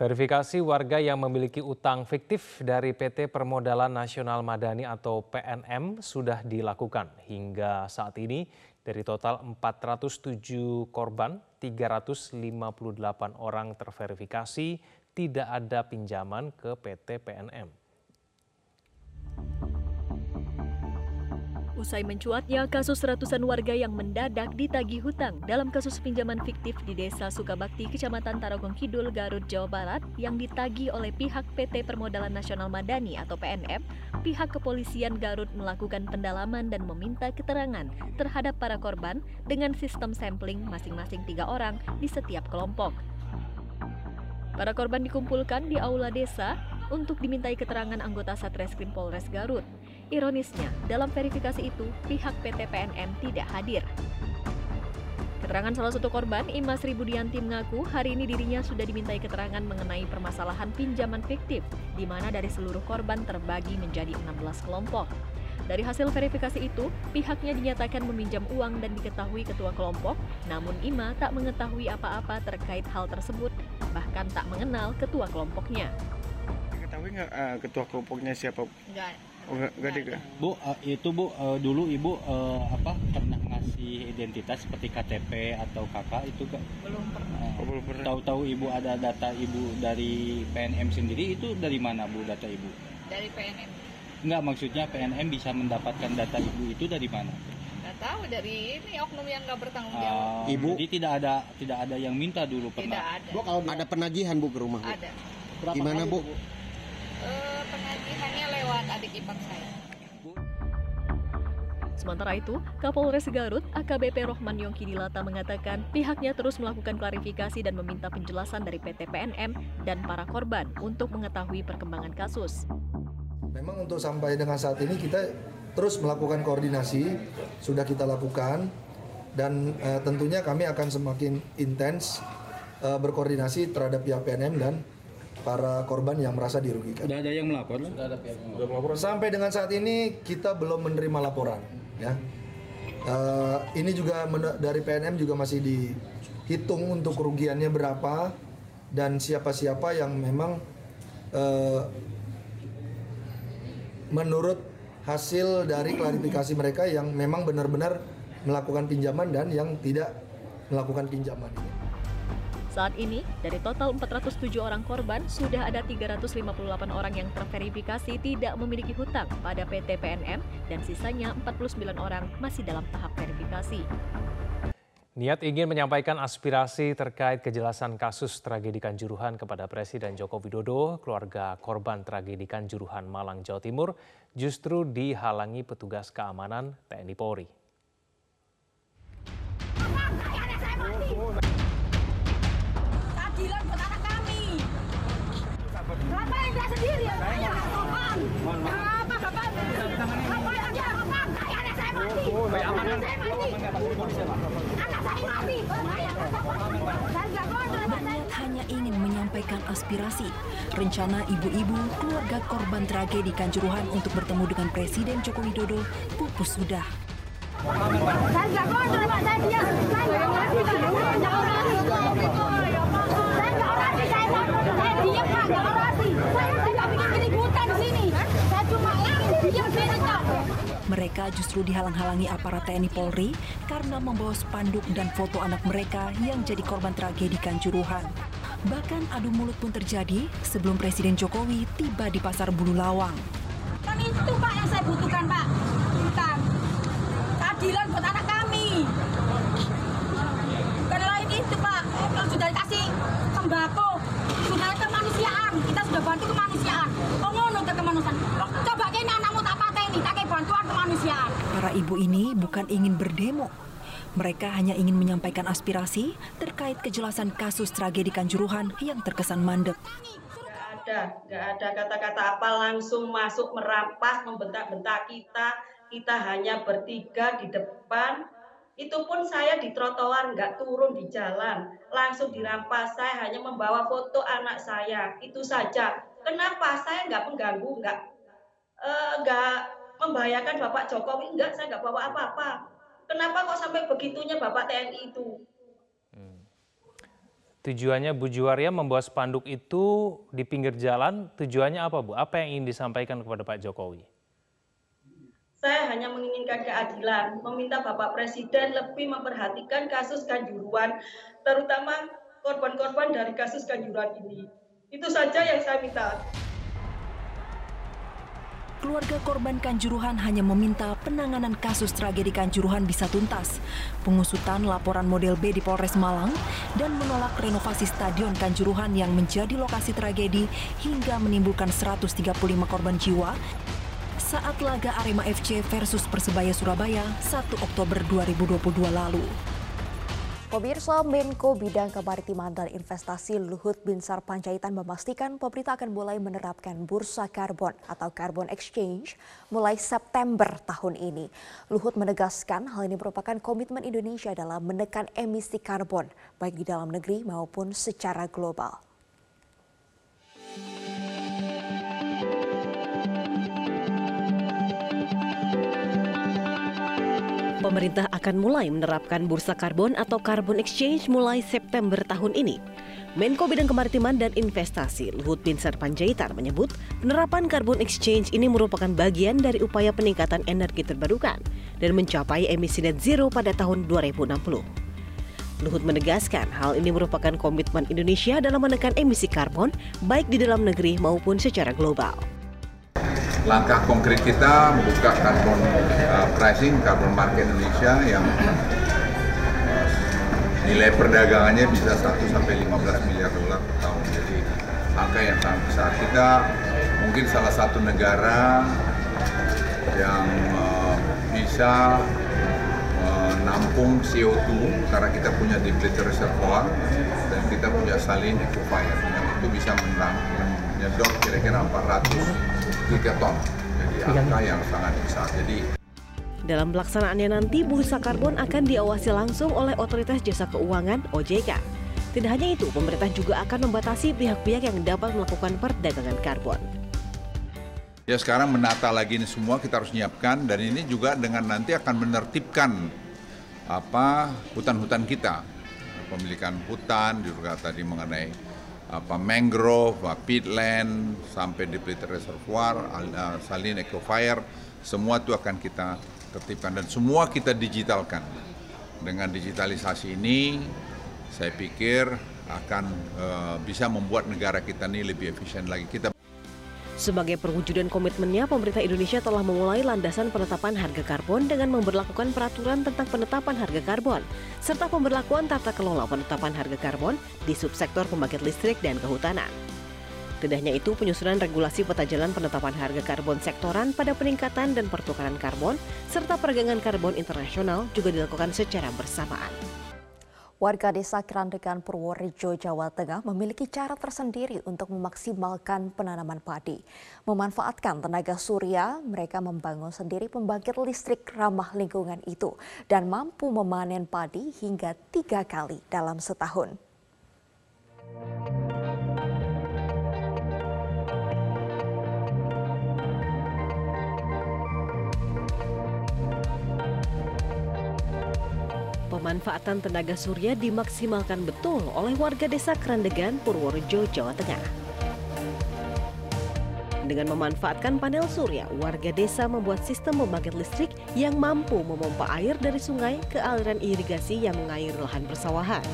Verifikasi warga yang memiliki utang fiktif dari PT Permodalan Nasional Madani atau PNM sudah dilakukan. Hingga saat ini dari total 407 korban, 358 orang terverifikasi tidak ada pinjaman ke PT PNM. Usai mencuatnya kasus ratusan warga yang mendadak ditagih hutang dalam kasus pinjaman fiktif di Desa Sukabakti, Kecamatan Tarogong Kidul, Garut, Jawa Barat yang ditagih oleh pihak PT Permodalan Nasional Madani atau PNM, pihak kepolisian Garut melakukan pendalaman dan meminta keterangan terhadap para korban dengan sistem sampling masing-masing tiga orang di setiap kelompok. Para korban dikumpulkan di aula desa untuk dimintai keterangan anggota Satreskrim Polres Garut. Ironisnya, dalam verifikasi itu, pihak PT PNM tidak hadir. Keterangan salah satu korban, Imas Ribudianti mengaku hari ini dirinya sudah dimintai keterangan mengenai permasalahan pinjaman fiktif, di mana dari seluruh korban terbagi menjadi 16 kelompok. Dari hasil verifikasi itu, pihaknya dinyatakan meminjam uang dan diketahui ketua kelompok, namun Ima tak mengetahui apa-apa terkait hal tersebut, bahkan tak mengenal ketua kelompoknya. Ketahui nggak uh, ketua kelompoknya siapa? Enggak. Oh, nggak ada. Bu, uh, itu Bu uh, dulu Ibu uh, apa pernah ngasih identitas seperti KTP atau kakak itu Kak? Belum pernah. Oh, belum pernah. Tahu-tahu Ibu ada data Ibu dari PNM sendiri itu dari mana Bu data Ibu? Dari PNM. Enggak, maksudnya PNM bisa mendapatkan data Ibu itu dari mana? Nggak tahu dari ini oknum yang nggak bertanggung Uh, jawab. Ibu? Jadi tidak ada tidak ada yang minta dulu Tidak pernah. ada. Bu, kalau ada penagihan Bu ke rumah Bu. Ada. Gimana Bu? Eh, penagihannya lewat adik ipar saya. Sementara itu, Kapolres Garut AKBP Rohman Yongki Dilata mengatakan pihaknya terus melakukan klarifikasi dan meminta penjelasan dari PT PNM dan para korban untuk mengetahui perkembangan kasus. Memang untuk sampai dengan saat ini kita terus melakukan koordinasi, sudah kita lakukan dan eh, tentunya kami akan semakin intens eh, berkoordinasi terhadap pihak PNM dan para korban yang merasa dirugikan. Sudah ada yang melapor? Sampai dengan saat ini kita belum menerima laporan. Ya, Eh, ini juga dari PNM juga masih dihitung untuk kerugiannya berapa dan siapa-siapa yang memang eh, menurut hasil dari klarifikasi mereka yang memang benar-benar melakukan pinjaman dan yang tidak melakukan pinjaman ini. Saat ini, dari total 407 orang korban, sudah ada 358 orang yang terverifikasi tidak memiliki hutang pada PT PNM dan sisanya 49 orang masih dalam tahap verifikasi. Niat ingin menyampaikan aspirasi terkait kejelasan kasus tragedi Kanjuruhan kepada Presiden Joko Widodo, keluarga korban tragedi Kanjuruhan Malang, Jawa Timur, justru dihalangi petugas keamanan TNI Polri. Keadilan buat anak kami. Bapak yang tidak sendiri ya, saya nggak sopan. Kenapa bapak? Bapak yang dia sopan, saya anak saya mati. Anak saya mati. Anak saya mati. Saya nggak sopan. Saya nggak kontrol. Berniat hanya ingin menyampaikan aspirasi. Rencana ibu-ibu keluarga korban tragedi Kanjuruhan untuk bertemu dengan Presiden Joko Widodo pupus sudah. Saya nggak kontrol, Pak. Saya diam. Saya nggak orasi, Pak. Saya nggak orasi. Saya nggak orasi, saya nggak- saya diam, Pak. Nggak orasi. Saya tidak bikin keributan di sini. Saya cuma ingin diam sini, Pak. Mereka justru dihalang-halangi aparat TNI Polri karena membawa spanduk dan foto anak mereka yang jadi korban tragedi Kanjuruhan. Bahkan adu mulut pun terjadi sebelum Presiden Jokowi tiba di Pasar Bulu Lawang. Kan itu Pak yang saya butuhkan Pak. Bukan. Keadilan buat anak kami. Bukan lain itu Pak. Kalau sudah dikasih sembako, sudah kemanusiaan. Kita sudah bantu kemanusiaan. Oh ngono ke kemanusiaan. Coba kini anakmu tak pateni, tak kayak bantuan kemanusiaan. Para ibu ini bukan ingin berdemo. Mereka hanya ingin menyampaikan aspirasi terkait kejelasan kasus tragedi Kanjuruhan yang terkesan mandek. nggak ada, nggak ada kata-kata apa langsung masuk merampas, membentak-bentak kita. Kita hanya bertiga di depan. Itu pun saya di trotoar, nggak turun di jalan, langsung dirampas. Saya hanya membawa foto anak saya, itu saja. Kenapa saya nggak mengganggu, nggak eh, nggak membahayakan Bapak Jokowi? Enggak, saya nggak bawa apa-apa. Kenapa kok sampai begitunya Bapak TNI itu? Tujuannya Bu Juwaria membawa spanduk itu di pinggir jalan, tujuannya apa Bu? Apa yang ingin disampaikan kepada Pak Jokowi? Saya hanya menginginkan keadilan, meminta Bapak Presiden lebih memperhatikan kasus Kanjuruhan, terutama korban-korban dari kasus Kanjuruhan ini. Itu saja yang saya minta. Keluarga korban Kanjuruhan hanya meminta penanganan kasus tragedi Kanjuruhan bisa tuntas, pengusutan laporan model B di Polres Malang, dan menolak renovasi Stadion Kanjuruhan yang menjadi lokasi tragedi hingga menimbulkan 135 korban jiwa saat laga Arema FC versus Persebaya Surabaya 1 Oktober 2022 lalu. Pemirsa Menko Bidang Kemaritiman dan Investasi Luhut Binsar Panjaitan memastikan pemerintah akan mulai menerapkan bursa karbon atau carbon exchange mulai September tahun ini. Luhut menegaskan hal ini merupakan komitmen Indonesia dalam menekan emisi karbon baik di dalam negeri maupun secara global. Pemerintah akan mulai menerapkan bursa karbon atau carbon exchange mulai September tahun ini. Menko Bidang Kemaritiman dan Investasi Luhut Binsar Panjaitan menyebut penerapan carbon exchange ini merupakan bagian dari upaya peningkatan energi terbarukan dan mencapai emisi net zero pada tahun 2060. Luhut menegaskan hal ini merupakan komitmen Indonesia dalam menekan emisi karbon baik di dalam negeri maupun secara global langkah konkret kita membuka carbon uh, pricing, carbon market Indonesia yang uh, nilai perdagangannya bisa 1 sampai 15 miliar dolar per tahun. Jadi angka yang sangat besar. Kita mungkin salah satu negara yang uh, bisa menampung CO2 karena kita punya depleted reservoir dan kita punya salin equifier yang itu bisa menyedot kira-kira 400 gigaton. Jadi angka yang sangat besar. Jadi dalam pelaksanaannya nanti bursa karbon akan diawasi langsung oleh Otoritas Jasa Keuangan OJK. Tidak hanya itu, pemerintah juga akan membatasi pihak-pihak yang dapat melakukan perdagangan karbon. Ya sekarang menata lagi ini semua kita harus nyiapkan dan ini juga dengan nanti akan menertibkan apa hutan-hutan kita pemilikan hutan juga tadi mengenai apa mangrove, peatland, sampai depleted reservoir, uh, salin equifer, semua itu akan kita tertibkan dan semua kita digitalkan. Dengan digitalisasi ini, saya pikir akan uh, bisa membuat negara kita ini lebih efisien lagi. Kita sebagai perwujudan komitmennya, pemerintah Indonesia telah memulai landasan penetapan harga karbon dengan memperlakukan peraturan tentang penetapan harga karbon, serta pemberlakuan tata kelola penetapan harga karbon di subsektor pembangkit listrik dan kehutanan. Tidak hanya itu, penyusunan regulasi peta jalan penetapan harga karbon sektoran pada peningkatan dan pertukaran karbon, serta perdagangan karbon internasional juga dilakukan secara bersamaan. Warga desa Kerandegan Purworejo, Jawa Tengah memiliki cara tersendiri untuk memaksimalkan penanaman padi. Memanfaatkan tenaga surya, mereka membangun sendiri pembangkit listrik ramah lingkungan itu dan mampu memanen padi hingga tiga kali dalam setahun. Pemanfaatan tenaga surya dimaksimalkan betul oleh warga desa Kerandegan, Purworejo, Jawa Tengah. Dengan memanfaatkan panel surya, warga desa membuat sistem pembangkit listrik yang mampu memompa air dari sungai ke aliran irigasi yang mengairi lahan persawahan.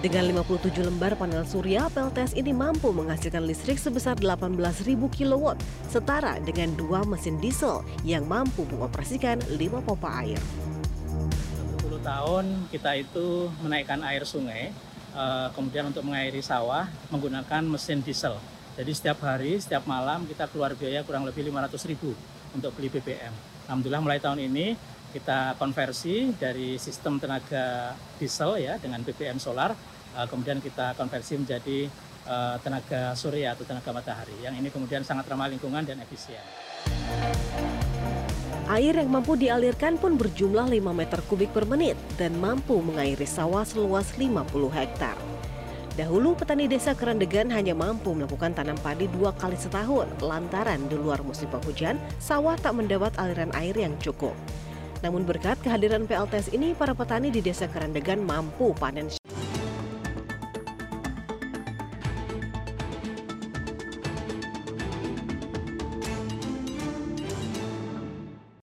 Dengan 57 lembar panel surya, PLTS ini mampu menghasilkan listrik sebesar 18.000 kW, setara dengan dua mesin diesel yang mampu mengoperasikan 5 pompa air tahun kita itu menaikkan air sungai, uh, kemudian untuk mengairi sawah menggunakan mesin diesel. Jadi setiap hari, setiap malam kita keluar biaya kurang lebih 500 ribu untuk beli BBM. Alhamdulillah mulai tahun ini kita konversi dari sistem tenaga diesel ya dengan BBM solar, uh, kemudian kita konversi menjadi uh, tenaga surya atau tenaga matahari. Yang ini kemudian sangat ramah lingkungan dan efisien. Air yang mampu dialirkan pun berjumlah 5 meter kubik per menit dan mampu mengairi sawah seluas 50 hektar. Dahulu petani desa Kerandegan hanya mampu melakukan tanam padi dua kali setahun lantaran di luar musim penghujan sawah tak mendapat aliran air yang cukup. Namun berkat kehadiran PLTS ini para petani di desa Kerandegan mampu panen